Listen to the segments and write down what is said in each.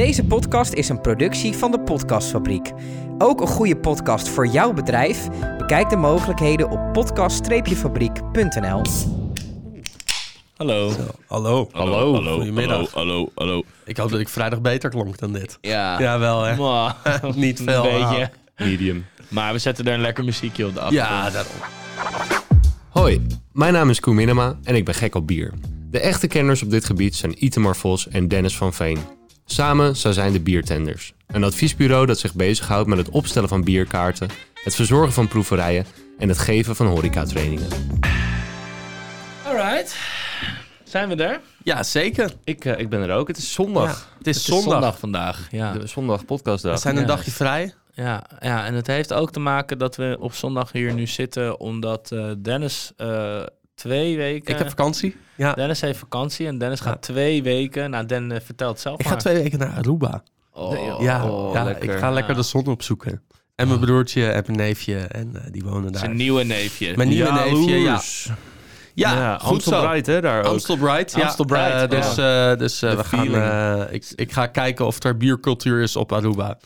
Deze podcast is een productie van de Podcastfabriek. Ook een goede podcast voor jouw bedrijf? Bekijk de mogelijkheden op podcast-fabriek.nl. Hallo. Hallo. Hallo. Hallo. Goedemiddag. Hallo. Hallo. Hallo. Ik hoop dat ik vrijdag beter klonk dan dit. Ja. Jawel, hè? Mwah. Niet veel. Een beetje. Medium. Maar we zetten er een lekker muziekje op de achtergrond. Ja, daarom. Hoi, mijn naam is Koen Minema en ik ben gek op bier. De echte kenners op dit gebied zijn Itemar Vos en Dennis van Veen. Samen zij zijn de Biertenders. Een adviesbureau dat zich bezighoudt met het opstellen van bierkaarten, het verzorgen van proeverijen en het geven van horecatrainingen. Alright. Zijn we er? Ja, zeker. Ik, eh, ik ben er ook. Het is zondag. Het is Het zondag. is zondag vandaag. Ja. De zondag podcastdag. We zijn een Ja. dagje vrij. Ja, ja, en het heeft ook te maken dat we op zondag hier nu zitten, omdat eh, Dennis eh, twee weken... Ik heb vakantie. Ja. Dennis heeft vakantie en Dennis gaat twee weken... Nou, Den eh, vertelt zelf Ik ga twee weken naar Aruba. Oh, ja, oh, ja ik ga lekker de zon opzoeken. En mijn broertje en mijn neefje. En eh, die wonen daar. Zijn nieuwe neefje. Mijn nieuwe neefje, ja. Ja, Ja, goed Amstel zo. Bright, hè, daar ook. Amstel Bright, ja. Amstel Bright, Eh, dus eh, dus eh, we gaan, feeling. eh, ik, ik ga kijken of er biercultuur is op Aruba.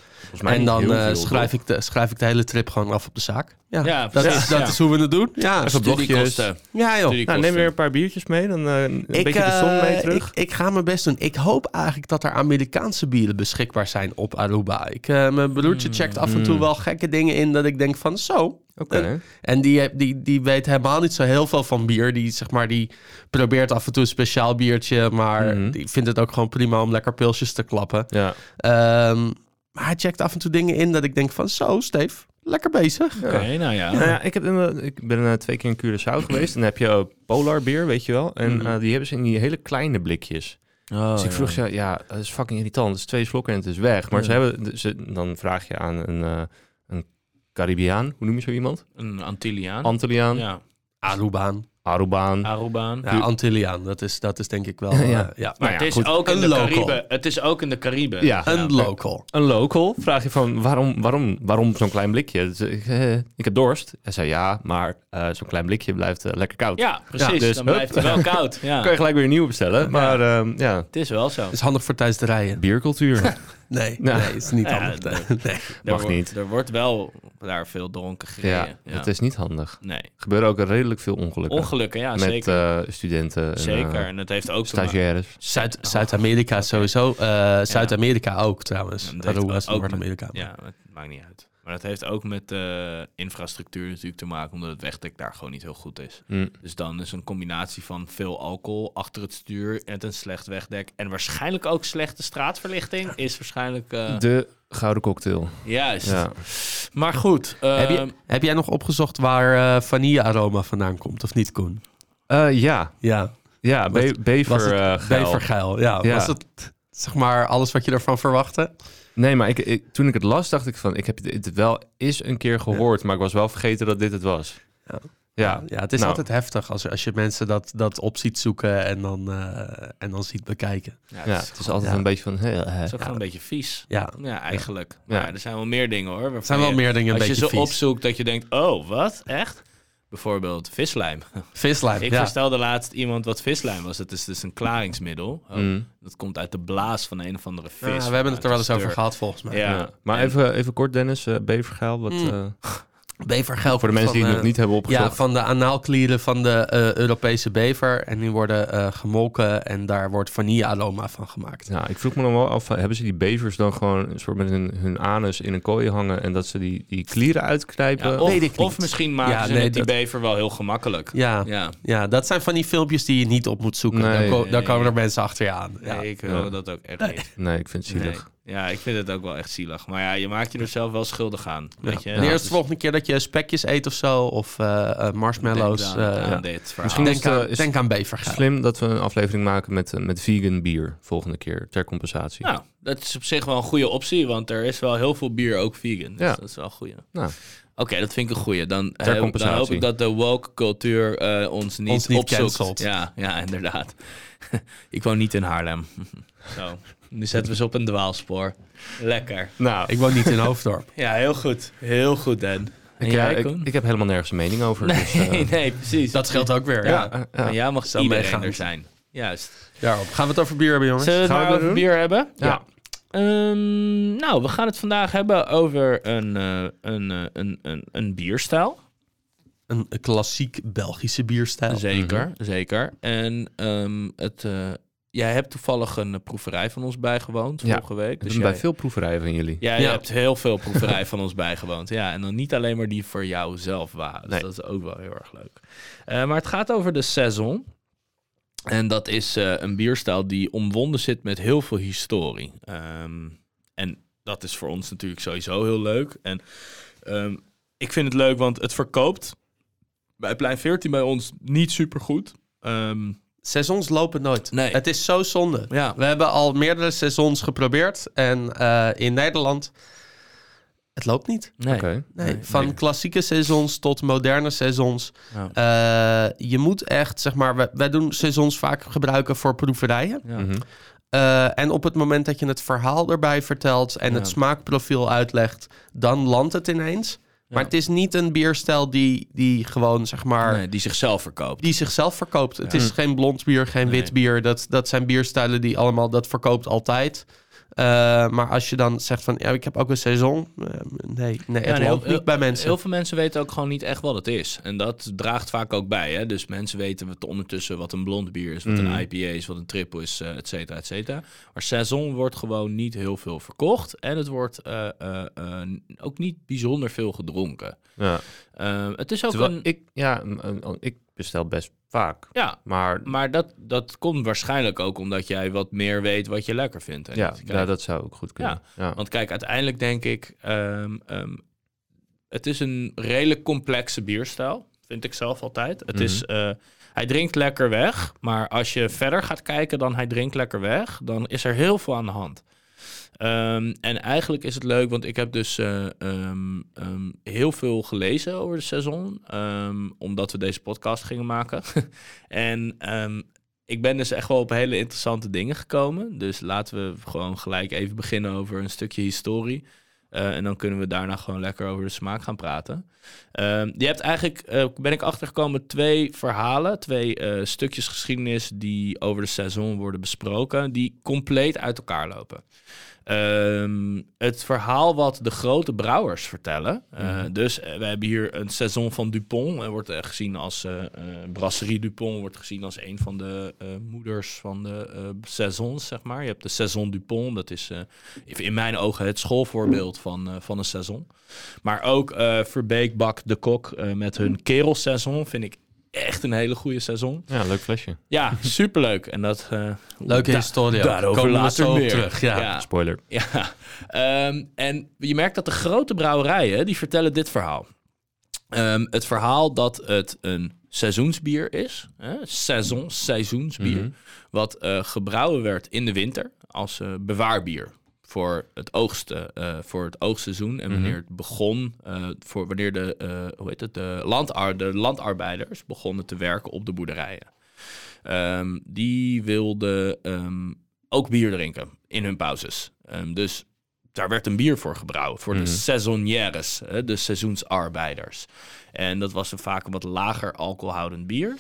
En dan eh, veel, schrijf, ik de, schrijf ik de hele trip gewoon af op de zaak. Ja, Ja, dat, precies, is, dat ja. is hoe we het doen. Ja, Even blokjes. Studiekosten. ja joh. Studiekosten. Nou, neem weer een paar biertjes mee, dan eh, een Ik, beetje de zon mee terug. Ik, ik ga mijn best doen. Ik hoop eigenlijk dat er Amerikaanse bieren beschikbaar zijn op Aruba. Ik, eh, mijn broertje checkt af en toe Mm. wel gekke dingen in dat ik denk van zo. Oké. En, en die, die, die weet helemaal niet zo heel veel van bier. Die, zeg maar, die probeert af en toe een speciaal biertje, maar Mhm. die vindt het ook gewoon prima om lekker pilsjes te klappen. Ja. Ehm, maar hij checkt af en toe dingen in dat ik denk van zo, Steve, lekker bezig. Oké, nou ja. Nou ja, ik, heb, in- ik ben eh, twee keer in Curaçao geweest. En dan heb je eh, Polar beer, weet je wel. En Mhm. eh, die hebben ze in die hele kleine blikjes. Oh, dus ik ja. vroeg ze, ja, dat is fucking irritant. Het is twee slokken en het is weg. Maar Ja. ze hebben, ze, dan vraag je aan een, eh een Caribiaan, hoe noem je zo iemand? Een Antilliaan. Antilliaan, ja. Arubaan. Arubaan. Arubaan. Ja, Antilliaan, dat is, dat is denk ik wel... Ja. eh, ja. Maar Nou ja, het is goed. ook in de. Cariben. Het is ook in de Cariben. Ja. Een local. Een local, vraag je van, waarom, waarom, waarom zo'n klein blikje? Dus ik, eh, ik heb dorst. Hij zei, ja, maar eh, zo'n klein blikje blijft lekker koud. Ja, precies. Ja, dus dan hup. blijft hij wel koud. Ja. Kan je gelijk weer een nieuwe bestellen. Maar ehm, ja, Het is wel zo. Het is handig voor tijdens de rijden. biercultuur. Nee, Ja. nee, is niet Ja, handig. de- nee. Er Mag wordt- niet. Er wordt wel daar veel dronken gereden. ja, dat is niet handig. Nee. Er gebeuren ook redelijk veel ongelukken. Ongelukken, ja, met zeker. eh, studenten. en, zeker. eh, En het heeft ook stagiaires. Zuid- Zuid-Amerika sowieso. Eh, Zuid-Amerika ook trouwens. Ja, dat heeft Aruba is ook Noord-Amerika. met- Ja, het maakt niet uit. Maar dat heeft ook met eh, infrastructuur natuurlijk te maken, omdat het wegdek daar gewoon niet heel goed is. Mm. Dus dan is een combinatie van veel alcohol achter het stuur en een slecht wegdek. En waarschijnlijk ook slechte straatverlichting is waarschijnlijk... eh, De gouden cocktail. Juist. Ja. Maar goed. Heb, ehm, je, heb jij nog opgezocht waar eh vanille-aroma vandaan komt, of niet, Koen? Eh, ja, Ja, ja be- Was- bever. was het geil. bevergeil. Ja, Ja. was het zeg maar alles wat je ervan verwachtte? Nee, maar ik, ik, toen ik het las, dacht ik van... Ik heb dit wel eens een keer gehoord, maar ik was wel vergeten dat dit het was. Ja. Ja, ja het is nou. altijd heftig als, als je mensen dat, dat op ziet zoeken en dan, eh, en dan ziet bekijken. ja, ja, het is het is altijd ja. een beetje van... hè, hè. Het is ook gewoon een beetje vies. Ja, Ja, eigenlijk. Ja. Maar er zijn wel meer dingen hoor. er zijn wel je- meer dingen een Als je beetje ze vies. opzoekt dat je denkt, oh, wat? Echt? Bijvoorbeeld vislijm. Vislijm, Ik ja. verstelde laatst iemand wat vislijm was. Het is dus een klaringsmiddel. Oh, Mm. Dat komt uit de blaas van een of andere vis. Ja, we hebben het er wel eens over gehad. volgens mij. Ja. Ja. Maar En- even, even kort, Dennis. eh bevergeil, wat... Mm. eh, Bevergeil voor de mensen die het van, nog niet hebben Ja, opgezocht. van de anaalklieren van de eh, Europese bever. En die worden eh, gemolken en daar wordt vanille-aroma van gemaakt. Ja, ik vroeg me nog wel af, eh, hebben ze die bevers dan gewoon een soort met hun, hun anus in een kooi hangen en dat ze die, die klieren uitknijpen? Ja, of, of misschien maken Ja, ze nee, die dat- bever wel heel gemakkelijk. Ja, Ja, ja, dat zijn van die filmpjes die je niet op moet zoeken. Nee. dan, ko- dan Nee. komen er mensen achter je aan. Ja. nee, ik wil Ja. dat ook echt Nee. niet. Nee, ik vind het zielig. Ja, ik vind het ook wel echt zielig. Maar ja, je maakt je er zelf wel schuldig aan. Weet je? En eerst Dus de volgende keer dat je spekjes eet of zo, of eh, eh, marshmallows. denk eh, aan ja. dit verhaal. Misschien denk, aan, eh, is- denk aan bevergeil. Slim dat we een aflevering maken met, eh, met vegan bier volgende keer ter compensatie. Nou, dat is op zich wel een goede optie, want er is wel heel veel bier ook vegan. Dus Ja. dat is wel een goede. Nou. Oké, dat vind ik een goede. Dan, eh, hoop ik dat de woke cultuur eh, ons niet, Ons niet opzoekt. cancelt. Ja, ja, inderdaad. ik woon niet in Haarlem. Zo, nu zetten we ze op een dwaalspoor. Lekker. Nou, Ik woon niet in Hoofddorp. Ja, heel goed. Heel goed, Dan. En ik, ja, jij, ik, ik heb helemaal nergens een mening over. Nee, dus, eh, nee, precies. Dat scheelt ook weer. ja. Ja. Maar jij mag iedereen meegaan. er zijn. Juist. Daarop. Gaan we het over bier hebben, jongens? Zullen we het Gaan we over doen? bier hebben? Ja. Ehm, nou, we gaan het vandaag hebben over een, eh, een, eh, een, een, een bierstijl. Een klassiek Belgische bierstijl. Zeker, zeker. En ehm, het, eh, jij hebt toevallig een proeverij van ons bijgewoond Ja, vorige week. Ik Dus ben jij, bij veel proeverijen van jullie. Ja. hebt heel veel proeverij van ons bijgewoond. Ja, en dan niet alleen maar die voor jou zelf waren. Dus Nee. dat is ook wel heel erg leuk. Eh, maar het gaat over de Saison. En dat is eh, een bierstijl die omwonden zit met heel veel historie. Ehm, en dat is voor ons natuurlijk sowieso heel leuk. En ehm, ik vind het leuk, want het verkoopt bij Plein 14 bij ons niet super goed. Ehm, Seizoens lopen nooit. Nee. Het is zo zonde. ja, We hebben al meerdere seizoens geprobeerd. En eh, in Nederland, het loopt niet. nee. Nee, Nee, van nee. klassieke seizoens tot moderne seizoens. Ja. Eh, je moet echt, zeg maar, wij, wij doen seizoens vaak gebruiken voor proeverijen. Ja. Mhm. Eh, en op het moment dat je het verhaal erbij vertelt en Ja. het smaakprofiel uitlegt, dan landt het ineens. Maar Ja. het is niet een bierstijl die, die gewoon, zeg maar, Nee, die zichzelf verkoopt. die zichzelf verkoopt. Het is geen blond bier, geen Nee. wit bier. Dat, dat zijn bierstijlen die allemaal, dat verkoopt altijd. Eh, maar als je dan zegt van, ja, ik heb ook een seizoen. eh, nee, nee, het Ja, nee, loopt heel- niet bij mensen. Heel veel mensen weten ook gewoon niet echt wat het is. En dat draagt vaak ook bij. Hè? Dus mensen weten wat ondertussen wat een blond bier is, wat een IPA is, wat een triple is, eh, et cetera, et cetera. Maar Saison wordt gewoon niet heel veel verkocht. En het wordt ook niet bijzonder veel gedronken. Ja. Het is ook Terwijl een... ik, ja, ik bestel best vaak. Ja, Maar maar dat, dat komt waarschijnlijk ook omdat jij wat meer weet wat je lekker vindt. En ja, ja, dat zou ook goed kunnen. Ja. Want kijk, uiteindelijk denk ik, ehm, ehm, het is een redelijk complexe bierstijl, vind ik zelf altijd. Het is, eh, hij drinkt lekker weg, maar als je verder gaat kijken dan hij drinkt lekker weg, dan is er heel veel aan de hand. Ehm, en eigenlijk is het leuk, want ik heb dus eh, ehm, ehm, heel veel gelezen over de seizoen, omdat we deze podcast gingen maken. en ik ben dus echt wel op hele interessante dingen gekomen. Dus laten we gewoon gelijk even beginnen over een stukje historie. Eh, en dan kunnen we daarna gewoon lekker over de smaak gaan praten. Je hebt eigenlijk, eh, ben ik achtergekomen, twee verhalen, twee stukjes geschiedenis die over de seizoen worden besproken, die compleet uit elkaar lopen. Ehm, het verhaal wat de grote brouwers vertellen. eh, Dus eh, we hebben hier een seizoen van Dupont. Er wordt eh, gezien als Brasserie Dupont wordt gezien als een van de moeders van de saisons, zeg maar. Je hebt de Saison Dupont. Dat is in mijn ogen het schoolvoorbeeld van, van een seizoen. Maar ook Verbeek Bak de Kok met hun kerelseizoen vind ik echt een hele goede seizoen. ja, leuk flesje. Ja, superleuk. En dat... eh, Leuke da- historie ook. Daarover Komen later meer. terug, ja. ja. Spoiler. Ja, Ehm, en je merkt dat de grote brouwerijen, die vertellen dit verhaal. Ehm, het verhaal dat het een seizoensbier is, hè, saison, seizoensbier, Mhm. wat eh, gebrouwen werd in de winter als eh, bewaarbier voor het oogsten, eh, voor het oogstseizoen en wanneer het begon, eh, voor wanneer de, eh, hoe heet het, de, landar de landarbeiders begonnen te werken op de boerderijen. Ehm, die wilden ehm, ook bier drinken in hun pauzes. Ehm, dus daar werd een bier voor gebrouwen, voor Mhm. de saisonnières, hè, de seizoensarbeiders. En dat was een vaak een wat lager alcoholhoudend bier,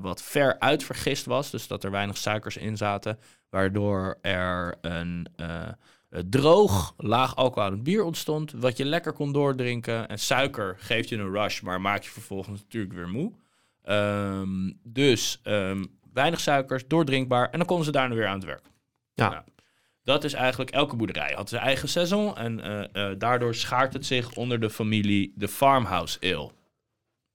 wat ver uitvergist was, dus dat er weinig suikers in zaten, waardoor er een een droog, laag alcoholhoudend bier ontstond, wat je lekker kon doordrinken. En suiker geeft je een rush, maar maakt je vervolgens natuurlijk weer moe. Ehm, dus ehm, weinig suikers, doordrinkbaar, en dan konden ze daarna weer aan het werk. Ja. Nou, dat is eigenlijk elke boerderij had zijn eigen seizoen en eh, eh, daardoor schaart het zich onder de familie de farmhouse ale.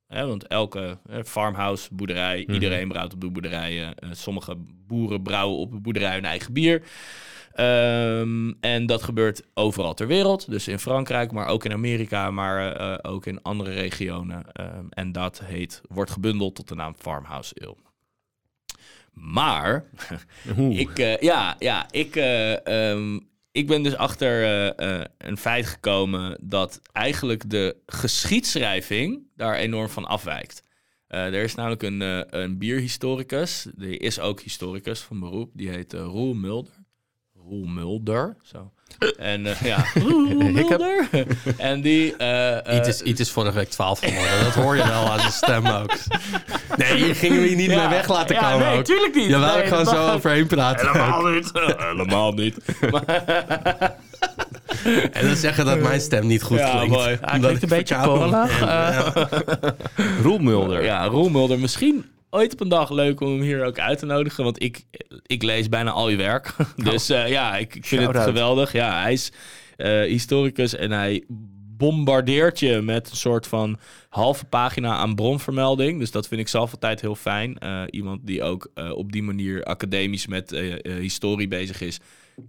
Hè, want elke eh, farmhouse, boerderij, Mhm. iedereen brouwt op de boerderijen. Eh, sommige boeren brouwen op de boerderij hun eigen bier. Ehm, en dat gebeurt overal ter wereld. Dus in Frankrijk, maar ook in Amerika, maar eh, ook in andere regionen. Ehm, en dat heet, wordt gebundeld tot de naam Farmhouse Ale. Maar ik, eh, ja, ja, ik, eh, ehm, ik ben dus achter een feit gekomen dat eigenlijk de geschiedschrijving daar enorm van afwijkt. Er is namelijk een, een bierhistoricus, die is ook historicus van beroep, die heet Roel Mulder. Roel Mulder. Zo. En eh, ja, Roel Mulder. en die... eh, eh, Iets is, iets is vorige week 12 geworden. Dat hoor je wel aan zijn stem ook. Nee, je ging hem hier niet Ja. meer weg laten Ja, komen nee, ook. tuurlijk niet. Je wou Nee, gewoon zo overheen praten. Helemaal niet. Helemaal niet. En dan zeggen dat mijn stem niet goed ja, klinkt. mooi. Hij klinkt een beetje verkouden korrelig. ben. eh, Roel Mulder. Ja, Roel Mulder. Misschien ooit op een dag leuk om hem hier ook uit te nodigen. Want ik, ik lees bijna al je werk. dus eh, ja, ik, ik vind het geweldig. Ja, hij is eh, historicus en hij bombardeert je met een soort van halve pagina aan bronvermelding. Dus dat vind ik zelf altijd heel fijn. Eh, iemand die ook op die manier academisch met historie bezig is.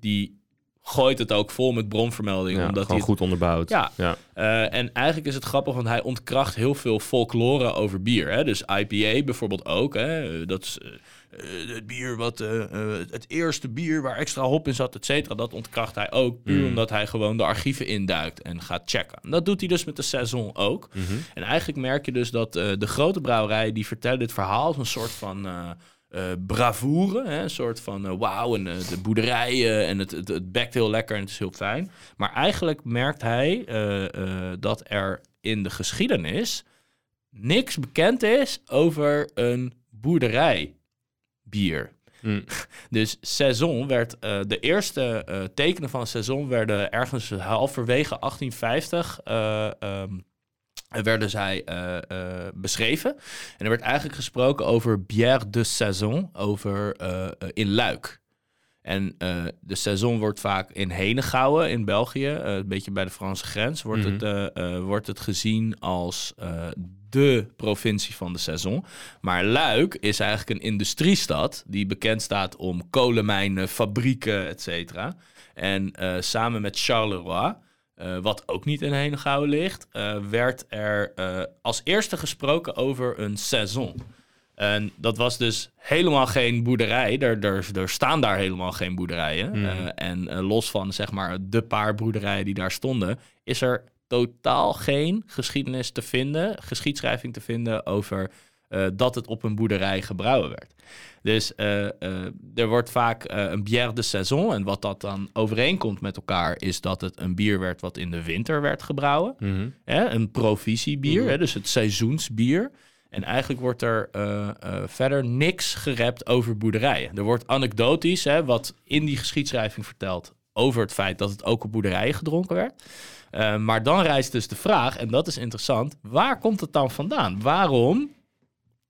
Die gooit het ook vol met bronvermelding. Ja, omdat hij het goed onderbouwd. Ja. ja. eh, en eigenlijk is het grappig, want hij ontkracht heel veel folklore over bier. Hè? Dus IPA bijvoorbeeld ook. Hè? Dat is eh, eh, het bier wat eh, eh, het eerste bier waar extra hop in zat, et cetera. Dat ontkracht hij ook. Puur Mm. omdat hij gewoon de archieven induikt en gaat checken. En dat doet hij dus met de saison ook. Mhm. En eigenlijk merk je dus dat eh, de grote brouwerijen die vertellen dit verhaal als een soort van eh, bravoure. Hè? Een soort van eh, wauw, en eh, de boerderijen en het, het, het bekt heel lekker en het is heel fijn. Maar eigenlijk merkt hij dat er in de geschiedenis niks bekend is over een boerderijbier. Mm. Dus saison werd, de eerste tekenen van saison werden ergens halverwege 1850 eh, ehm, werden zij eh, eh, beschreven. En er werd eigenlijk gesproken over bière de saison, over eh, in Luik. En de saison wordt vaak in Henegouwen in België, een beetje bij de Franse grens, wordt, Mhm. het, wordt het gezien als de provincie van de saison. Maar Luik is eigenlijk een industriestad die bekend staat om kolenmijnen, fabrieken, et cetera. En samen met Charleroi, eh, wat ook niet in Henegouwen ligt, eh, werd er eh, als eerste gesproken over een saison. En dat was dus helemaal geen boerderij. Er, er, er staan daar helemaal geen boerderijen. Eh, en los van zeg maar de paar boerderijen die daar stonden, is er totaal geen geschiedenis te vinden, geschiedschrijving te vinden over eh, dat het op een boerderij gebrouwen werd. Dus eh, eh, er wordt vaak een bière de saison. En wat dat dan overeenkomt met elkaar, is dat het een bier werd wat in de winter werd gebrouwen. Mhm. Hè? Een provisiebier, Mhm. hè? dus het seizoensbier. En eigenlijk wordt er verder niks gerept over boerderijen. Er wordt anekdotisch, hè, wat in die geschiedschrijving vertelt over het feit dat het ook op boerderijen gedronken werd. Maar dan rijst dus de vraag, en dat is interessant, waar komt het dan vandaan? Waarom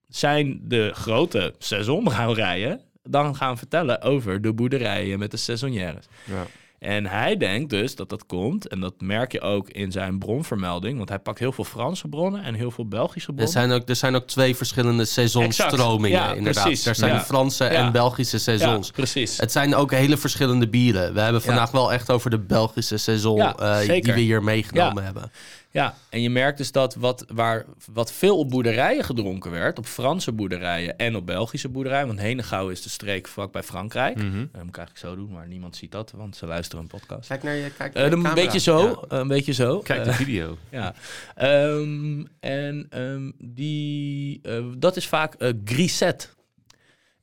zijn de grote seizoenbrouwerijen dan gaan vertellen over de boerderijen met de saisonnières? Ja. En hij denkt dus dat dat komt, en dat merk je ook in zijn bronvermelding, want hij pakt heel veel Franse bronnen en heel veel Belgische Er bronnen. zijn, ook, er zijn ook twee verschillende seizoensstromingen, Exact. Ja, inderdaad. precies. Er zijn Ja. de Franse Ja. en Belgische seizoens. Ja, precies. Het zijn ook hele verschillende bieren. We hebben vandaag wel echt over de Belgische seizoen Ja, eh, die we hier meegenomen Ja. hebben. Ja, en je merkt dus dat wat, waar, wat veel op boerderijen gedronken werd, op Franse boerderijen en op Belgische boerderijen, want Henegouwen is de streek vlakbij Frankrijk. Mhm. Dat moet ik eigenlijk zo doen, maar niemand ziet dat, want ze luisteren een podcast. Kijk naar je kijk Eh, een beetje zo, een beetje zo. Kijk Eh, de video. Ja. Ehm, en ehm, die, eh, dat is vaak eh grisette.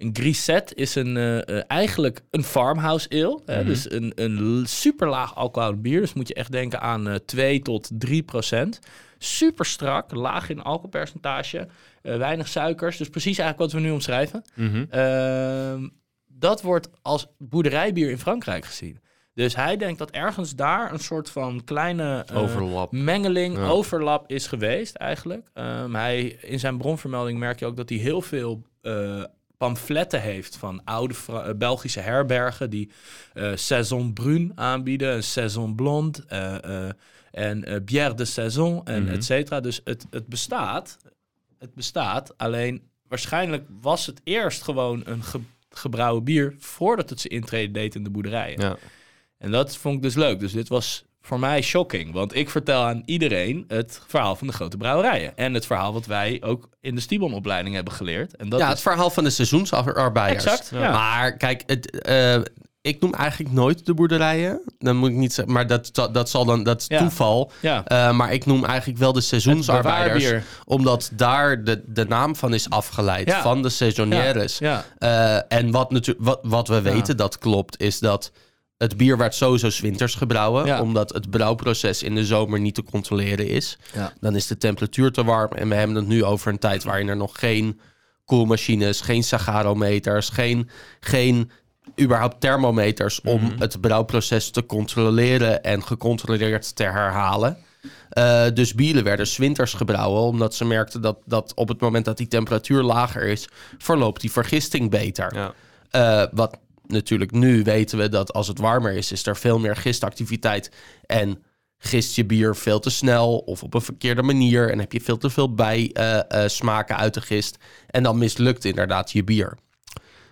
Een grisette is een, eh, eh, eigenlijk een farmhouse ale. Hè? Mhm. Dus een, een super laag alcohol bier. Dus moet je echt denken aan eh 2 tot 3 procent. Super strak, laag in alcoholpercentage. weinig suikers. Dus precies eigenlijk wat we nu omschrijven. Mhm. Ehm, dat wordt als boerderijbier in Frankrijk gezien. Dus hij denkt dat ergens daar een soort van kleine Overlap. mengeling, Ja. overlap is geweest eigenlijk. Ehm, hij, in zijn bronvermelding merk je ook dat hij heel veel pamfletten heeft van oude Fra- eh, Belgische herbergen die eh Saison Brun aanbieden, een Saison Blonde eh, en Bière de Saison en Mhm. et cetera. Dus het, het bestaat, het bestaat, alleen waarschijnlijk was het eerst gewoon een ge- gebrouwen bier voordat het zijn intrede deed in de boerderijen. Ja. En dat vond ik dus leuk. Dus dit was voor mij shocking. Want ik vertel aan iedereen het verhaal van de grote brouwerijen. En het verhaal wat wij ook in de Stibon-opleiding hebben geleerd. En dat ja, is het verhaal van de seizoensarbeiders. exact. Ja. Maar kijk, het, eh, ik noem eigenlijk nooit de boerderijen. Dan moet ik niet zeggen, maar dat, dat, dat zal dan, dat is Ja. toeval. ja. Eh, maar ik noem eigenlijk wel de seizoensarbeiders. Omdat daar de, de naam van is afgeleid. Ja. Van de saisonnières. Ja. Eh, en wat, natuurlijk wat, wat we weten dat klopt, is dat het bier werd sowieso 's winters gebrouwen, Ja. omdat het brouwproces in de zomer niet te controleren is. Ja. Dan is de temperatuur te warm en we hebben het nu over een tijd waarin er nog geen koelmachines, geen sagarometers, geen, geen überhaupt thermometers om het brouwproces te controleren en gecontroleerd te herhalen. Eh, dus bieren werden 's winters gebrouwen, omdat ze merkten dat, dat op het moment dat die temperatuur lager is, verloopt die vergisting beter. Ja. Eh, wat natuurlijk nu weten we dat als het warmer is, is er veel meer gistactiviteit. En gist je bier veel te snel of op een verkeerde manier. En heb je veel te veel bij eh, eh, smaken uit de gist. En dan mislukt inderdaad je bier.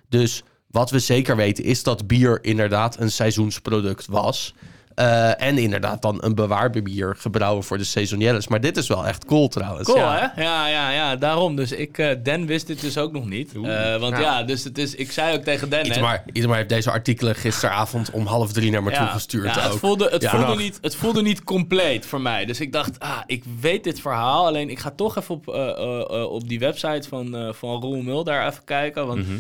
Dus wat we zeker weten is dat bier inderdaad een seizoensproduct was. Eh, en inderdaad dan een bewaarbier gebrouwen voor de seasonielles. Maar dit is wel echt cool trouwens. Cool, ja. hè? Ja, ja, ja. Daarom. Dus ik, eh Dan wist dit dus ook nog niet. Eh, want ja. dus het is, ik zei ook tegen Dan... hè, Ietmar, Ietmar heeft deze artikelen gisteravond om half drie naar me toe gestuurd. ja, het, voelde, het, voelde niet, het voelde niet compleet voor mij. Dus ik dacht, ah, ik weet dit verhaal. Alleen ik ga toch even op, op die website van, van Roel Mul daar even kijken. Want Mhm.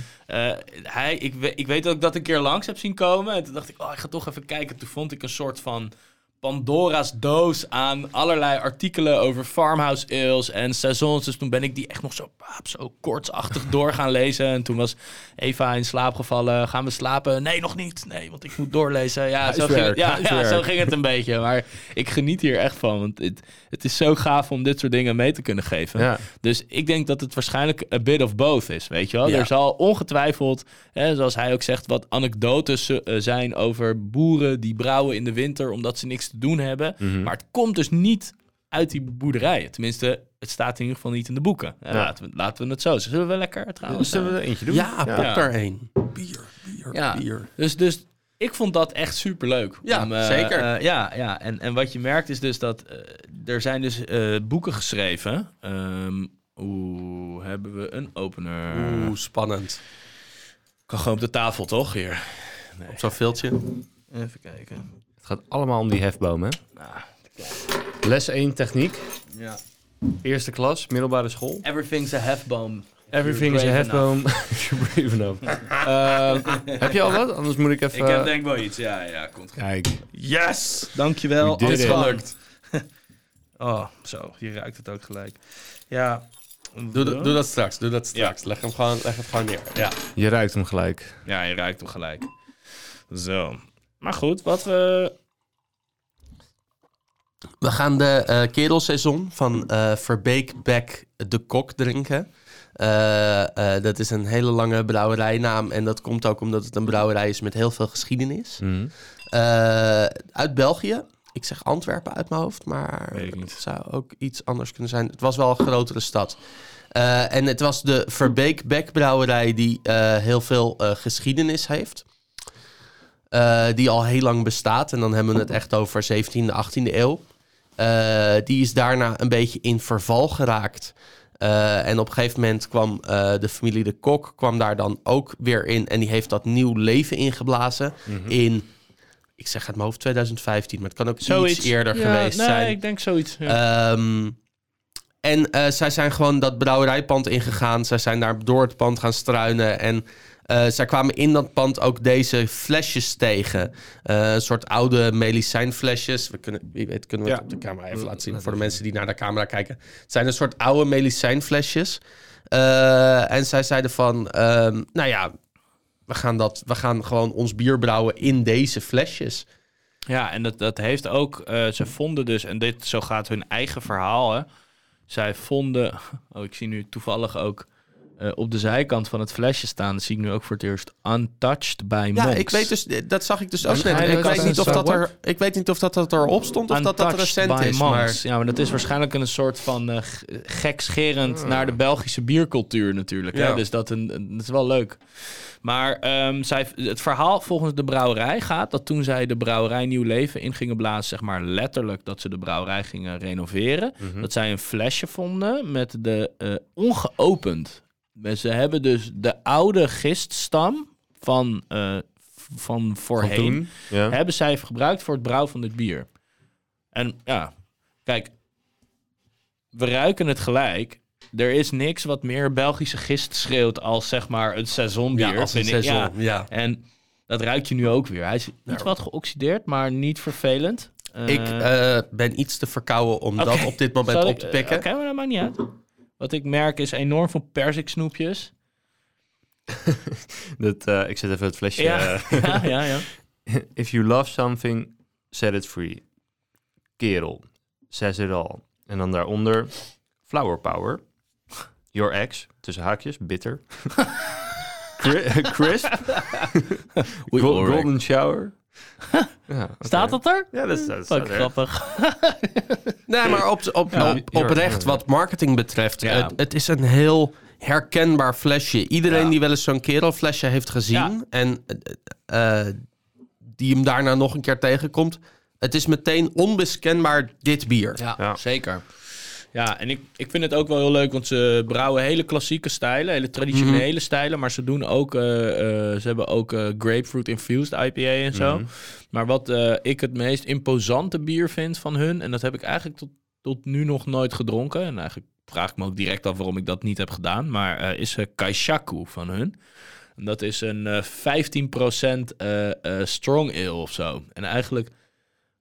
hij, ik, ik weet dat ik dat een keer langs heb zien komen. En toen dacht ik, oh, ik ga toch even kijken. Toen vond ik een soort van Pandora's doos aan allerlei artikelen over farmhouse ales en saisons. Dus toen ben ik die echt nog zo, paap, zo kortsachtig door gaan lezen. En toen was Eva in slaap gevallen. Gaan we slapen? Nee, nog niet. Nee, want ik moet doorlezen. Ja, zo ging, het, ja, zo ging het een beetje. Maar ik geniet hier echt van. Want het, het is zo gaaf om dit soort dingen mee te kunnen geven. Ja. Dus ik denk dat het waarschijnlijk a bit of both is, weet je wel. Er zal ongetwijfeld, hè, zoals hij ook zegt, wat anekdotes eh, zijn over boeren die brouwen in de winter omdat ze niks te doen hebben. Mhm. Maar het komt dus niet uit die boerderijen. Tenminste, het staat in ieder geval niet in de boeken. Ja. Laten, we, laten we het zo. Zullen we lekker trouwens? Zullen we er eentje doen? Ja, pak Ja. er één. Bier, bier, Ja. bier. Dus, dus ik vond dat echt superleuk. Ja, Om, eh, zeker. eh, ja, ja. En, en wat je merkt is dus dat eh, er zijn dus eh, boeken geschreven. Ehm Oeh, hebben we een opener? Oeh, spannend. Kan gewoon op de tafel, toch? Hier. Op zo'n veeltje. Even kijken. Het gaat allemaal om die hefboom, hè? Nou, Les 1 techniek. ja. Eerste klas, middelbare school. Everything's a hefboom. Everything is a hefboom. You're brave enough. Eh, heb je al wat? Anders moet ik even... Ik heb denk wel iets. Ja, ja, komt goed. Kijk. Yes! Dankjewel. You did Alles it. gelukt. oh, zo. Hier ruikt het ook gelijk. Ja. Doe, dat- doe dat straks, doe dat straks. Leg, hem gewoon, leg het gewoon neer. Ja. Je ruikt hem gelijk. Ja, je ruikt hem gelijk. Zo. Maar goed, wat we... We gaan de eh kerelseizoen van eh Verbeek Beck de Kok drinken. Eh, dat is een hele lange brouwerijnaam. En dat komt ook omdat het een brouwerij is met heel veel geschiedenis. Mhm. Uit België. Ik zeg Antwerpen uit mijn hoofd, maar het zou ook iets anders kunnen zijn. Het was wel een grotere stad. En het was de Verbeek Beck brouwerij die heel veel geschiedenis heeft. Die al heel lang bestaat. En dan hebben we het echt over 17e, 18e eeuw. Eh, die is daarna een beetje in verval geraakt. Eh, en op een gegeven moment kwam eh, de familie de Kok kwam daar dan ook weer in. En die heeft dat nieuw leven ingeblazen in, ik zeg het maar over 2015, maar het kan ook iets eerder Ja, geweest nee, zijn. ik denk zoiets. Ja. Ehm, en eh, zij zijn gewoon dat brouwerijpand ingegaan. Zij zijn daar door het pand gaan struinen. En eh, zij kwamen in dat pand ook deze flesjes tegen. Eh, een soort oude medicijnflesjes. We kunnen, wie weet kunnen we het op de camera even laten zien... voor de mensen die naar de camera kijken. Het zijn een soort oude medicijnflesjes. Eh, en zij zeiden van... ehm, nou ja, we gaan, dat, we gaan gewoon ons bier brouwen in deze flesjes. Ja, en dat, dat heeft ook... eh, ze vonden dus, en dit zo gaat hun eigen verhaal, hè. Zij vonden... Oh, ik zie nu toevallig ook eh, op de zijkant van het flesje staan. Dat zie ik nu ook voor het eerst. Untouched by Ja, monks. ik weet dus, dat zag ik dus ook Ja, net. Ik weet, niet of dat er, ik weet niet of dat, dat erop stond of dat dat recent is. Maar Ja, maar dat is waarschijnlijk een soort van eh, g- gekscherend naar de Belgische biercultuur natuurlijk. Hè? Ja. Dus dat, een, dat is wel leuk. Maar ehm, zij, het verhaal volgens de brouwerij gaat dat toen zij de brouwerij nieuw leven in gingen blazen, zeg maar letterlijk dat ze de brouwerij gingen renoveren, dat zij een flesje vonden met de eh, ongeopend. Ze hebben dus de oude giststam van, eh, van Van voorheen toen. Ja. hebben zij gebruikt voor het brouwen van dit bier. En ja, kijk, we ruiken het gelijk. Er is niks wat meer Belgische gist schreeuwt als zeg maar een seizoenbier. ja, als een seizoen. Ja. Ja. En Dat ruik je nu ook weer. Hij is iets wat geoxideerd, maar niet vervelend. Eh, Ik eh, ben iets te verkouden om dat op dit moment Zal op te eh, pikken. Oké, maar dat maakt niet uit. Wat ik merk is enorm veel persiksnoepjes. Dat, eh, ik zet even het flesje. Ja, eh, ja, ja, ja. If you love something, set it free. Kerel, says it all. En dan daaronder, flower power. Your ex, tussen haakjes, bitter. Cri- Crisp, golden shower. Ja. Staat dat er? Ja, dat, is- dat staat grappig. Nee, maar op, op, Ja. op, oprecht, wat marketing betreft, Ja. het, het is een heel herkenbaar flesje. Iedereen Ja. die wel eens zo'n kerelflesje heeft gezien Ja. en eh, eh, die hem daarna nog een keer tegenkomt, het is meteen onbeskenbaar dit bier. Ja, Ja. zeker. Ja, en ik, ik vind het ook wel heel leuk, want ze brouwen hele klassieke stijlen, hele traditionele Mhm. stijlen, maar ze doen ook, eh, eh, ze hebben ook eh, grapefruit infused IPA en zo. Mhm. Maar wat ik het meest imposante bier vind van hun, en dat heb ik eigenlijk tot, tot nu nog nooit gedronken, en eigenlijk vraag ik me ook direct af waarom ik dat niet heb gedaan, maar is Kaishaku van hun. En dat is een eh 15% eh, eh, strong ale of zo. En eigenlijk,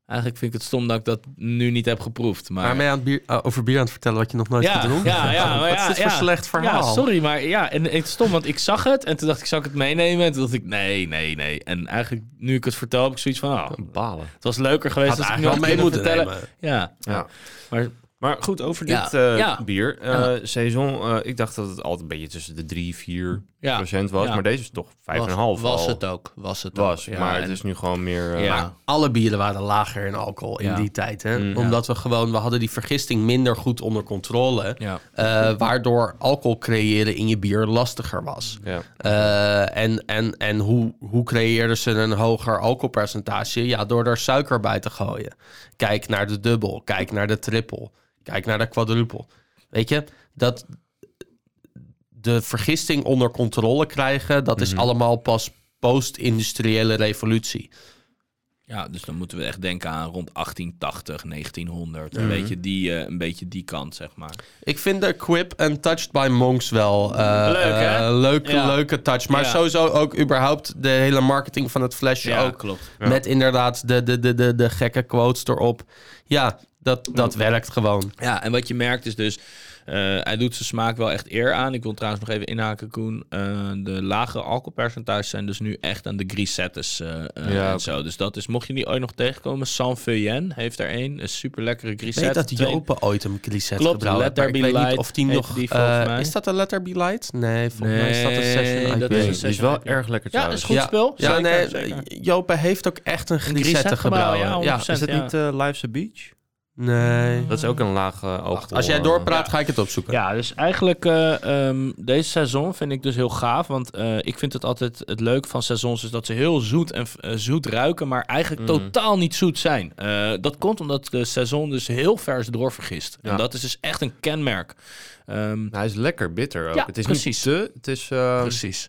eigenlijk vind ik het stom dat ik dat nu niet heb geproefd. Maar, Maar ben je aan het bier, eh, over bier aan het vertellen wat je nog nooit ja, gedronken ja, ja, maar Wat ja, is dit ja. voor slecht verhaal? Ja, sorry, maar ja, en het is stom, want ik zag het en toen dacht ik, zou ik het meenemen? En toen dacht ik, nee, nee, nee. En eigenlijk, nu ik het vertel, heb ik zoiets van, oh, Balen. het was leuker geweest Had als ik wel mee moeten vertellen. nemen. Ja, Ja. maar Maar goed, over Ja. dit eh, Ja. bier. Eh Ja. Saison, eh, ik dacht dat het altijd een beetje tussen de 3, 4 Ja. procent was. Ja. Maar deze is toch 5,5 was, was al. het ook. Was het Was, ook. Ja, maar het is nu gewoon meer... eh, Ja. Alle bieren waren lager in alcohol in Ja. die tijd. Hè? Mm. Omdat we gewoon, we hadden die vergisting minder goed onder controle. Ja. eh, waardoor alcohol creëren in je bier lastiger was. Ja. Eh, en en, en hoe, hoe creëerden ze een hoger alcoholpercentage? Ja, door er suiker bij te gooien. Kijk naar de dubbel, kijk naar de triple, kijk naar de quadruple. Weet je, dat de vergisting onder controle krijgen, dat is allemaal pas post-industriële revolutie. ja, dus dan moeten we echt denken aan rond 1880, 1900. Een, beetje die, eh, een beetje die kant, zeg maar. Ik vind de Quip en Touched by Monks wel eh, Leuk, hè? eh, leuk, Ja. leuke touch. Maar Ja. sowieso ook überhaupt de hele marketing van het flesje Ja, ook. klopt. Ja. Met inderdaad de, de, de, de, de gekke quotes erop. Ja, dat, dat werkt gewoon. Ja, en wat je merkt is dus, eh, hij doet zijn smaak wel echt eer aan. Ik wil trouwens nog even inhaken, Koen. Eh, de lagere alcoholpercentages zijn dus nu echt aan de grisettes eh, eh, Ja, en zo. Dus dat is, mocht je die ooit nog tegenkomen, San Feuillen heeft er een. Een super lekkere grisette. weet dat Jopen ooit een grisette Klopt, gebrouwen Let There weet niet Light of die nog... die volgens mij. is dat een Let There Be Light? Nee, volgens mij is dat een Session dat is een wel IPA. erg lekker Ja, trouwens. is goed ja, spul. Ja, Zeker, nee, zeker. Jopen heeft ook echt een grisette grisette gebrouwen. ja, Ja, 100%. Is het Ja. niet Life's a Beach? Nee. Dat is ook een lage alcohol. Als jij doorpraat, ja. ga ik het opzoeken. Ja, dus eigenlijk eh, ehm, deze seizoen vind ik dus heel gaaf. Want eh, ik vind het altijd het leuke van seizoens is dat ze heel zoet en eh, zoet ruiken, maar eigenlijk Mhm. totaal niet zoet zijn. Eh, dat komt omdat de seizoen dus heel ver is doorvergist. Ja. En dat is dus echt een kenmerk. Ehm, Hij is lekker bitter ook. Ja, het is precies. niet te, het is eh, precies.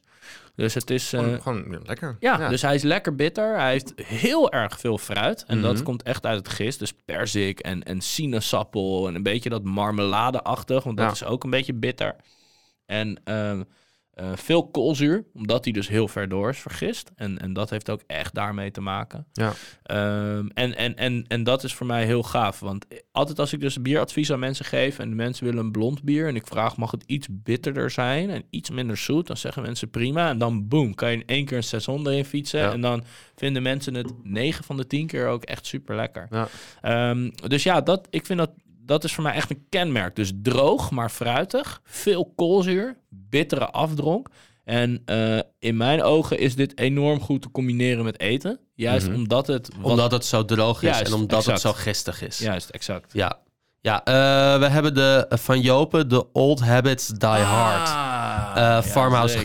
Dus het is. eh, gewoon, lekker. ja, dus hij is lekker bitter. Hij heeft heel erg veel fruit. En dat Mhm. komt echt uit het gist. Dus perzik en, en sinaasappel. En een beetje dat marmeladeachtig. Want dat Ja. is ook een beetje bitter. En ehm, eh, veel koolzuur. Omdat hij dus heel ver door is vergist. En, en dat heeft ook echt daarmee te maken. Ja. Ehm, en, en, en, en dat is voor mij heel gaaf. Want altijd als ik dus bieradvies aan mensen geef... en de mensen willen een blond bier... en ik vraag mag het iets bitterder zijn... en iets minder zoet... dan zeggen mensen prima. En dan boom, kan je in één keer een seizoen erin fietsen... Ja. en dan vinden mensen het 9 van de 10 keer ook echt super lekker. Ja. Ehm, dus ja, dat, ik vind dat... Dat is voor mij echt een kenmerk. Dus droog, maar fruitig. Veel koolzuur. Bittere afdronk. En eh, in mijn ogen is dit enorm goed te combineren met eten. Juist Mhm. omdat het... wat- Omdat het zo droog is Juist, en omdat exact. het zo gistig is. Juist, exact. Ja, ja eh, we hebben de eh, van Jopen, de Old Habits Die Hard. Ah, Eh, farmhouse.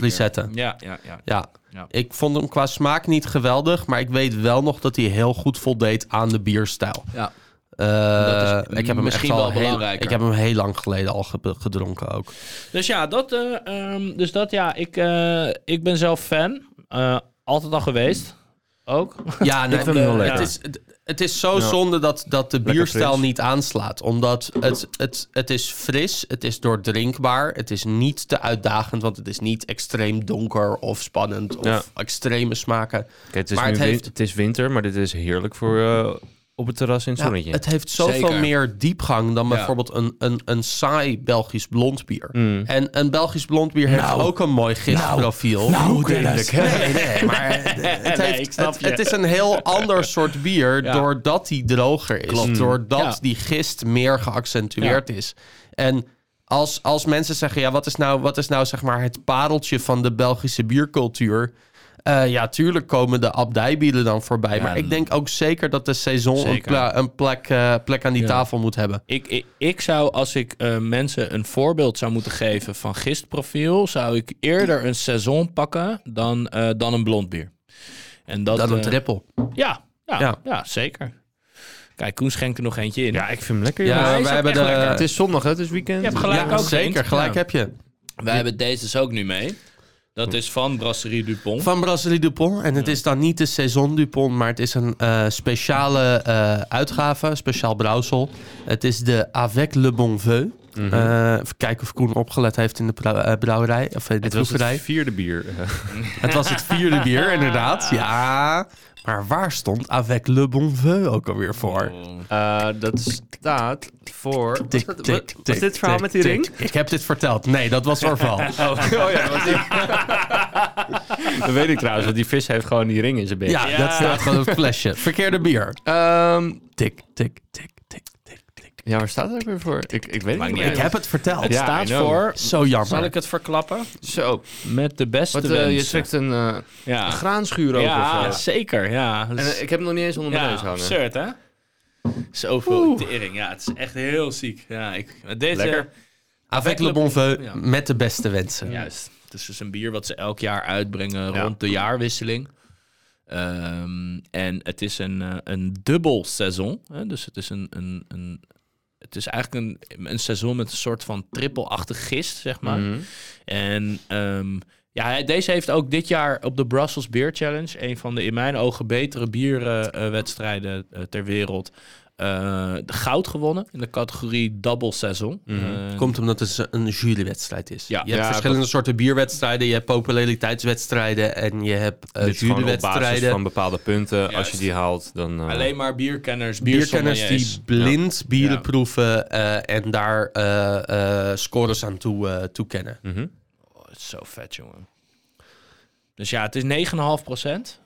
Ja, ja, ja. Ja. Ja. ik vond hem qua smaak niet geweldig, maar ik weet wel nog dat hij heel goed voldeed aan de bierstijl. ja. Eh, ik heb hem misschien echt al wel heel, belangrijker. Ik heb hem heel lang geleden al ge- gedronken ook. Dus ja, dat, eh, ehm, dus dat ja, ik, eh, ik ben zelf fan. Eh, altijd al geweest. Ook. Ja, nee, vind hem heel het is, het- Het is zo Ja. zonde dat, dat de bierstijl niet aanslaat. Omdat het, het, het is fris, het is doordrinkbaar. Het is niet te uitdagend, want het is niet extreem donker of spannend of Ja. extreme smaken. Kijk, het, is Maar nu het heeft- het is winter, maar dit is heerlijk voor eh, op het terras in het Ja, zonnetje. het heeft zoveel Zeker. meer diepgang dan Ja. bijvoorbeeld een, een, een saai Belgisch blond bier. Mm. En een Belgisch blond bier heeft Nou. ook een mooi gistprofiel. nou, Dennis. Nee, nee, maar het, het Nee, heeft, het, is een heel ander soort bier Ja. doordat die droger is. Klopt. Doordat Ja. die gist meer geaccentueerd is. En als, als mensen zeggen, ja, wat is nou, wat is nou zeg maar het pareltje van de Belgische biercultuur? Eh, ja, tuurlijk komen de abdijbieren dan voorbij. Ja, maar ik denk ook zeker dat de saison een, pla- een plek, eh, plek aan die Ja. tafel moet hebben. Ik, ik, ik zou, als ik eh, mensen een voorbeeld zou moeten geven van gistprofiel, zou ik eerder een saison pakken dan, eh, dan een blond bier. En dat, Dat een triple. ja, ja, Ja. ja. zeker. Kijk, Koen schenkt er nog eentje in. Ja, ik vind hem lekker. Ja, wij hebben de... lekker. Het is zondag, hè? Het is weekend. Je hebt gelijk Ja, ook, zeker, gelijk Ja. heb je. Wij hebben deze dus ook nu mee. Dat is van Brasserie Dupont. Van Brasserie Dupont. En het is dan niet de Saison Dupont, maar het is een eh, speciale eh, uitgave, speciaal brouwsel. Het is de Avec le Bon Veu. Eh, even kijken of Koen opgelet heeft in de brou- eh, brouwerij, of in de het was het vierde bier. Het was het vierde bier, inderdaad. Ja, maar waar stond Avec le Bon Veu ook alweer voor? Eh, dat staat voor... Was, Tik, dat- tik, was tik, dit verhaal met die ring? Ik heb dit verteld. Nee, dat was Orval. Oh, oh ja, dat was die... dat weet ik trouwens, want die vis heeft gewoon die ring in zijn bek. Ja, Ja. dat staat gewoon op het flesje. Verkeerde bier. Ehm, tik, tik, tik. Ja, waar staat het ook weer voor? Ik, ik weet het niet. Ik heb het verteld. Het Ja, staat know. voor... Zo jammer. Zal ik het verklappen? Zo, Met de beste wat, eh, je wensen. trekt een, eh, ja. een graanschuur over. Ja, of, eh. zeker. Ja. En eh, ik heb hem nog niet eens onder mijn ja, neus hangen. absurd, hè? Zoveel tering. Ja, het is echt heel ziek. Ja, ik, deze, Lekker. Avec le bon Ja. met de beste wensen. Juist. Het is dus een bier wat ze elk jaar uitbrengen Ja. rond de jaarwisseling. Ehm, en het is een, eh, een dubbel seizoen. Hè? Dus het is een, een, een het is eigenlijk een, een seizoen met een soort van trippelachtig gist, zeg maar. Mhm. En ehm, ja, deze heeft ook dit jaar op de Brussels Beer Challenge, een van de in mijn ogen betere bierwedstrijden eh, ter wereld, de goud gewonnen in de categorie double seizoen. Mhm. Eh, Komt omdat het een jurywedstrijd is. Ja. je hebt Ja, verschillende soorten bierwedstrijden. Je hebt populariteitswedstrijden en je hebt eh basis jurywedstrijden. van bepaalde punten. Als je die haalt, dan... eh, Alleen maar bierkenners, Bierkenners die blind bieren Ja. proeven eh, en daar eh, eh, scores aan toe, eh, toekennen. mhm. Oh, het is zo vet, jongen. Dus ja, het is 9,5 procent.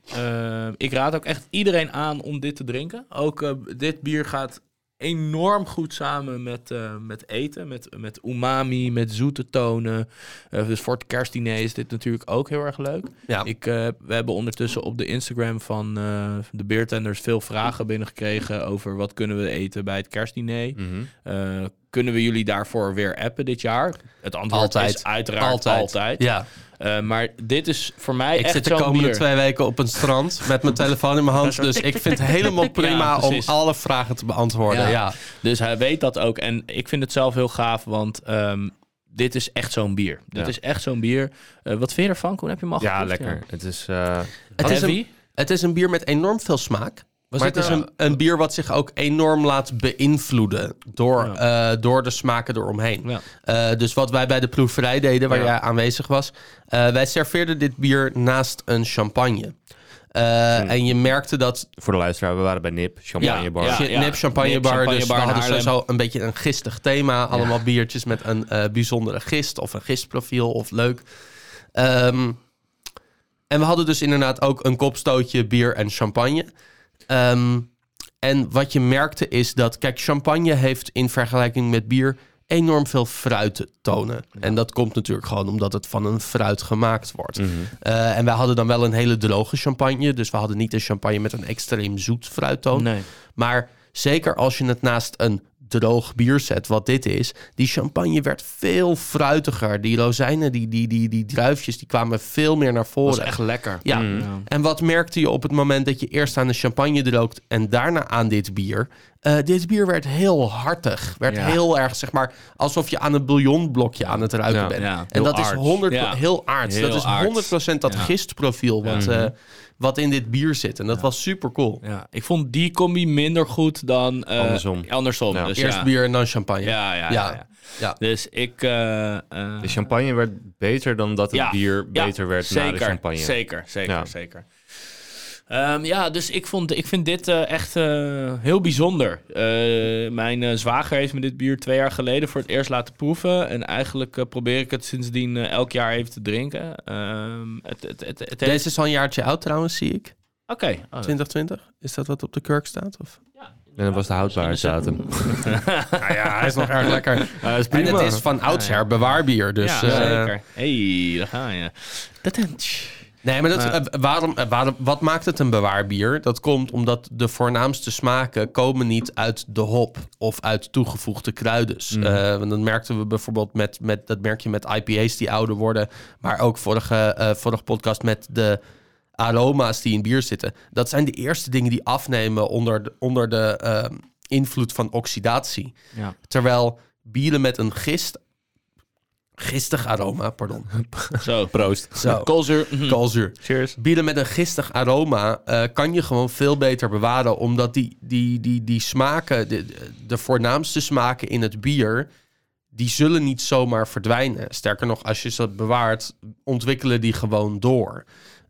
ik raad ook echt iedereen aan om dit te drinken. Ook eh, dit bier gaat enorm goed samen met, eh, met eten, met, met umami, met zoete tonen. Eh, dus voor het kerstdiner is dit natuurlijk ook heel erg leuk. Ja. Ik, eh, we hebben ondertussen op de Instagram van eh, de beertenders veel vragen binnengekregen over wat kunnen we eten bij het kerstdiner. Mhm. Eh, kunnen we jullie daarvoor weer appen dit jaar? Het antwoord Altijd. is uiteraard altijd. Ja. Eh, maar dit is voor mij Ik echt zit de komende bier. twee weken op een strand met mijn telefoon in mijn hand. Dus ik vind het helemaal prima om alle vragen te beantwoorden. Ja. Ja. Dus hij weet dat ook. En ik vind het zelf heel gaaf, want ehm, dit is echt zo'n bier. Dit Ja. is echt zo'n bier. Eh, wat vind je ervan, Koen? Heb je hem al Ja, geproefd? lekker. Het is... eh, Het, is een, het is een bier met enorm veel smaak. Was maar het is nou- een, een bier wat zich ook enorm laat beïnvloeden door, eh, door de smaken eromheen. Ja. Eh, dus wat wij bij de proeverij deden, waar Ja. jij aanwezig was, eh, wij serveerden dit bier naast een champagne. Eh, En je merkte dat voor de luisteraar, we waren bij NIP, champagnebar. Ja, ja. Nip Champagne Nip Bar. Champagne dus in hadden Haarlem. sowieso een beetje een gistig thema. Allemaal biertjes met een eh, bijzondere gist of een gistprofiel of leuk. Ehm, en we hadden dus inderdaad ook een kopstootje bier en champagne. Ehm, en wat je merkte is dat, kijk, champagne heeft in vergelijking met bier enorm veel fruittonen. En dat komt natuurlijk gewoon omdat het van een fruit gemaakt wordt. Mhm. Eh, en wij hadden dan wel een hele droge champagne. Dus we hadden niet een champagne met een extreem zoet fruittoon. Nee. Maar zeker als je het naast een droog bier zet, wat dit is, die champagne werd veel fruitiger. Die rozijnen, die, die, die, die druifjes, die kwamen veel meer naar Dat voren. was echt lekker. Ja. Mm. En wat merkte je op het moment dat je eerst aan de champagne droogt en daarna aan dit bier? Eh, dit bier werd heel hartig. Werd Ja. heel erg, zeg maar, alsof je aan een bouillonblokje aan het ruiken Ja, bent. ja. En dat is aards. 100 Ja. heel aards. Heel dat is aards. 100% dat Ja. gistprofiel wat, Ja. eh, wat in dit bier zit. En dat was super cool. Ja, ik vond die combi minder goed dan... eh, Andersom. Andersom, Ja. dus Eerst ja. bier en dan champagne. Ja, ja, ja. Ja. ja. Ja. Dus ik... eh, eh, De champagne werd beter dan dat het Ja. bier ja, beter werd zeker, na de champagne. Zeker, zeker, Ja. zeker. Ehm, ja, dus ik, vond, ik vind dit eh, echt eh, heel bijzonder. Eh, mijn eh, zwager heeft me dit bier twee jaar geleden voor het eerst laten proeven. En eigenlijk eh, probeer ik het sindsdien eh, elk jaar even te drinken. Ehm, het, het, het, het heeft- Deze is al een jaartje oud trouwens, zie ik. Oké. Oh, 2020? Is dat wat op de kurk staat? Of? En dat was de houdbaarheidsdatum. Nou ja, hij is nog erg lekker. Ja, is En het is van oudsher bewaarbier. Dus, ja, zeker. hey, daar ga je. Tatent. Nee, maar dat, eh, waarom, eh, waarom, wat maakt het een bewaarbier? Dat komt omdat de voornaamste smaken komen niet uit de hop of uit toegevoegde kruiden. Eh, want dat merkten we bijvoorbeeld met, met, dat merk je met IPA's die ouder worden. Maar ook vorige, eh, vorige podcast met de aroma's die in bier zitten. Dat zijn de eerste dingen die afnemen onder de, onder de eh, invloed van oxidatie. Ja. Terwijl bieren met een gist... Gistig aroma, pardon. Zo. Proost. Zo, Koolzuur. Koolzuur. Cheers. Bieren met een gistig aroma eh, kan je gewoon veel beter bewaren. Omdat die, die, die, die smaken, de, de voornaamste smaken in het bier, die zullen niet zomaar verdwijnen. Sterker nog, als je ze bewaart, ontwikkelen die gewoon door.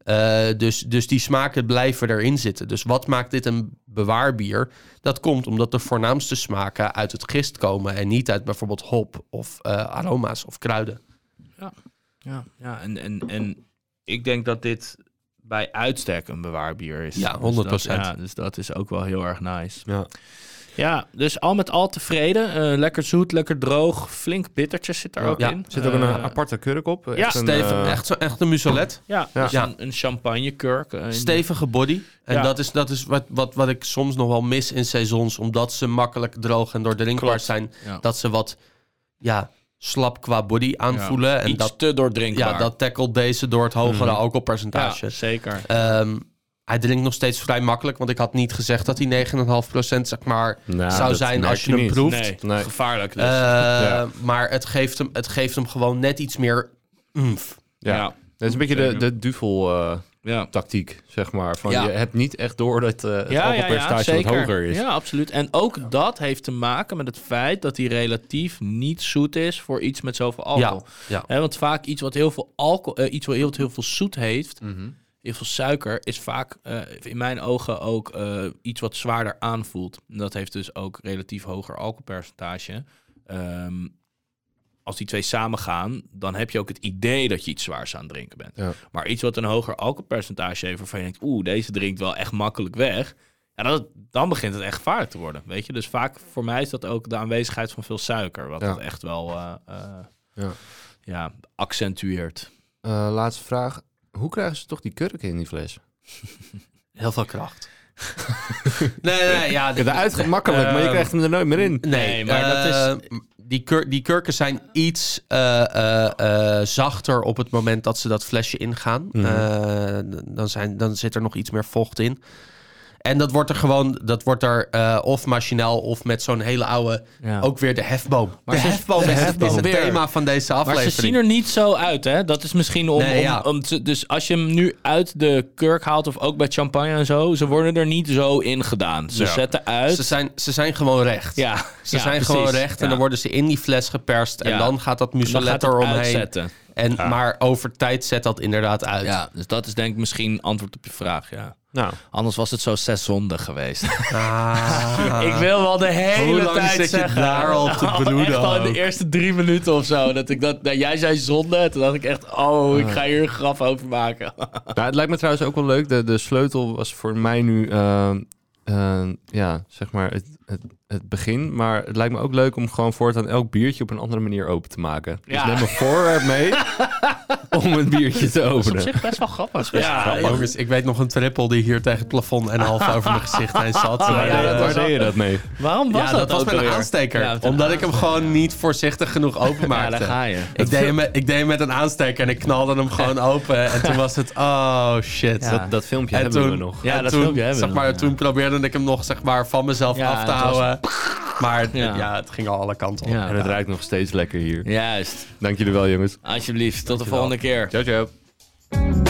Eh, dus, dus die smaken blijven erin zitten. Dus wat maakt dit een bewaarbier? Dat komt omdat de voornaamste smaken uit het gist komen en niet uit bijvoorbeeld hop of eh, aroma's of kruiden. Ja, ja en, en, en ik denk dat dit bij uitstek een bewaarbier is. Ja, Dus 100%. dat- ja, dus dat is ook wel heel erg nice. Ja. Ja, dus al met al tevreden. Eh, lekker zoet, lekker droog. Flink bittertjes zit er ook Ja. in. Er zit ook een Eh, aparte kurk op. ja, Echt eh, echt, zo, echt een muselet. Ja, Ja. dus Ja. Een, een champagnekurk. stevige body. En Ja. dat is, dat is wat, wat, wat ik soms nog wel mis in seizoens. Omdat ze makkelijk droog en doordrinkbaar Klopt. zijn. Ja. Dat ze wat ja, slap qua body aanvoelen. Ja, En Iets dat, te doordrinkbaar. ja, dat tackelt deze door het hogere Mhm. alcoholpercentage. Ja, zeker. Ehm, hij drinkt nog steeds vrij makkelijk. Want ik had niet gezegd dat hij 9,5% zeg maar, nou, zou zijn als je hem niet. proeft. Nee, Nee. gevaarlijk dus. Eh, Ja. Maar het geeft, hem, het geeft hem gewoon net iets meer umf. Ja. ja. Dat is een beetje de, de duvel-tactiek, Ja. zeg maar. Van, Ja. Je hebt niet echt door dat eh het Ja, ja, wat hoger is. Ja, absoluut. En ook dat heeft te maken met het feit dat hij relatief niet zoet is voor iets met zoveel alcohol. Ja. Hè, want vaak iets wat heel veel alcohol, eh, iets wat heel, heel veel zoet heeft, Mhm. Heel veel suiker, is vaak eh, in mijn ogen ook eh, iets wat zwaarder aanvoelt. Dat heeft dus ook relatief hoger alcoholpercentage. Ehm, als die twee samengaan, dan heb je ook het idee dat je iets zwaars aan het drinken bent. Ja. Maar iets wat een hoger alcoholpercentage heeft, waarvan je denkt, oeh, deze drinkt wel echt makkelijk weg. Ja, dan begint het echt gevaarlijk te worden, weet je. Dus vaak voor mij is dat ook de aanwezigheid van veel suiker, wat Ja. echt wel eh, Ja. ja, accentueert. Laatste vraag. Hoe krijgen ze toch die kurk in die fles? Heel veel kracht. nee, nee, ja. Ja, eruit makkelijk, maar je Ehm, krijgt hem er nooit meer in. Nee, maar dat is- eh, Die, kur die kurken zijn iets eh, eh, eh, zachter op het moment dat ze dat flesje ingaan. Mhm. Eh, dan, zijn, dan zit er nog iets meer vocht in. En dat wordt er gewoon, dat wordt er eh, of machinaal of met zo'n hele oude, Ja. ook weer de hefboom. Maar de ze- hefboom de is, hefboom is het weer. thema van deze Maar aflevering. ze zien er niet zo uit, hè? Dat is misschien om... Nee, om, ja. om te- dus als je hem nu uit de kurk haalt, of ook bij champagne en zo, ze worden er niet zo in gedaan. Ze Ja. zetten uit... Ze zijn, ze zijn gewoon recht. ja, Ze ja, zijn precies. gewoon recht en Ja. dan worden ze in die fles geperst. En Ja. dan gaat dat muselet het eromheen. En, Maar over tijd zet dat inderdaad uit. Ja, dus dat is denk ik misschien antwoord op je vraag, ja. Nou, Anders was het zo zes zonden geweest. Ah. ik wil wel de hele Hoe lang tijd zit je zeggen. daar al te Nou, broeden Echt al in de eerste drie minuten of zo. Dat ik dat, nou, jij zei zonde. en Toen dacht ik echt, oh, ik ga hier een grap over maken. nou, het lijkt me trouwens ook wel leuk. De, de sleutel was voor mij nu, eh, eh, ja, zeg maar het, het, het begin. Maar het lijkt me ook leuk om gewoon voortaan elk biertje op een andere manier open te maken. Ja. Dus neem een voorwerp mee om een biertje te op openen. zich best wel grappig. Ja, jongens, ik weet nog een trippel die hier tegen het plafond en half over mijn gezicht heen zat. Ja, Waar, ja, deed- dat waar was deed je dat mee? Waarom was ja, dat dat was met een aansteker. Ja, omdat ik hem gewoon niet voorzichtig genoeg Ja, openmaakte. daar ga je. ik, deed hem met, ik deed hem met een aansteker en ik knalde hem gewoon open. En toen was het, oh shit. Ja. Dat, dat filmpje En hebben toen, we nog. Ja, dat toen, filmpje hebben we zeg nog, maar, ja. toen probeerde ik hem nog zeg maar, van mezelf Ja, af te en houden. Maar het- Ja. ja. het ging al alle kanten op. Ja. En het ruikt nog steeds lekker hier. Juist. Dank jullie wel, jongens. Alsjeblieft. Tot de volgende keer. Ciao, ciao.